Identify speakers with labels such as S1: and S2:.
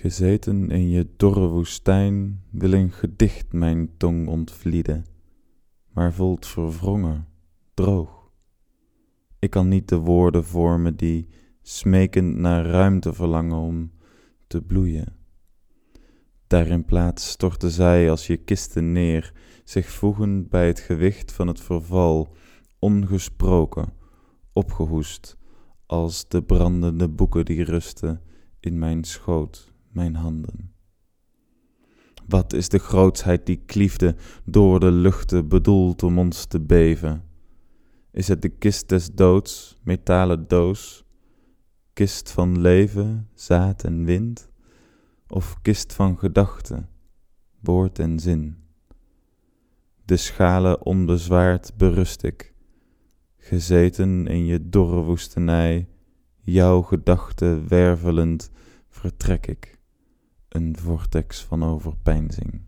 S1: Gezeten in je dorre woestijn wil een gedicht mijn tong ontvlieden, maar voelt verwrongen, droog. Ik kan niet de woorden vormen die smekend naar ruimte verlangen om te bloeien. Daar in plaats storten zij als je kisten neer, zich voegend bij het gewicht van het verval, ongesproken, opgehoest, als de brandende boeken die rusten in mijn schoot, mijn handen. Wat is de grootsheid die kliefde door de luchten bedoeld om ons te beven? Is het de kist des doods, metalen doos, kist van leven, zaad en wind? of kist van gedachten, woord en zin. De schalen onbezwaard berust ik, gezeten in je dorre woestenij, jouw gedachten wervelend vertrek ik, een vortex van overpeinzing.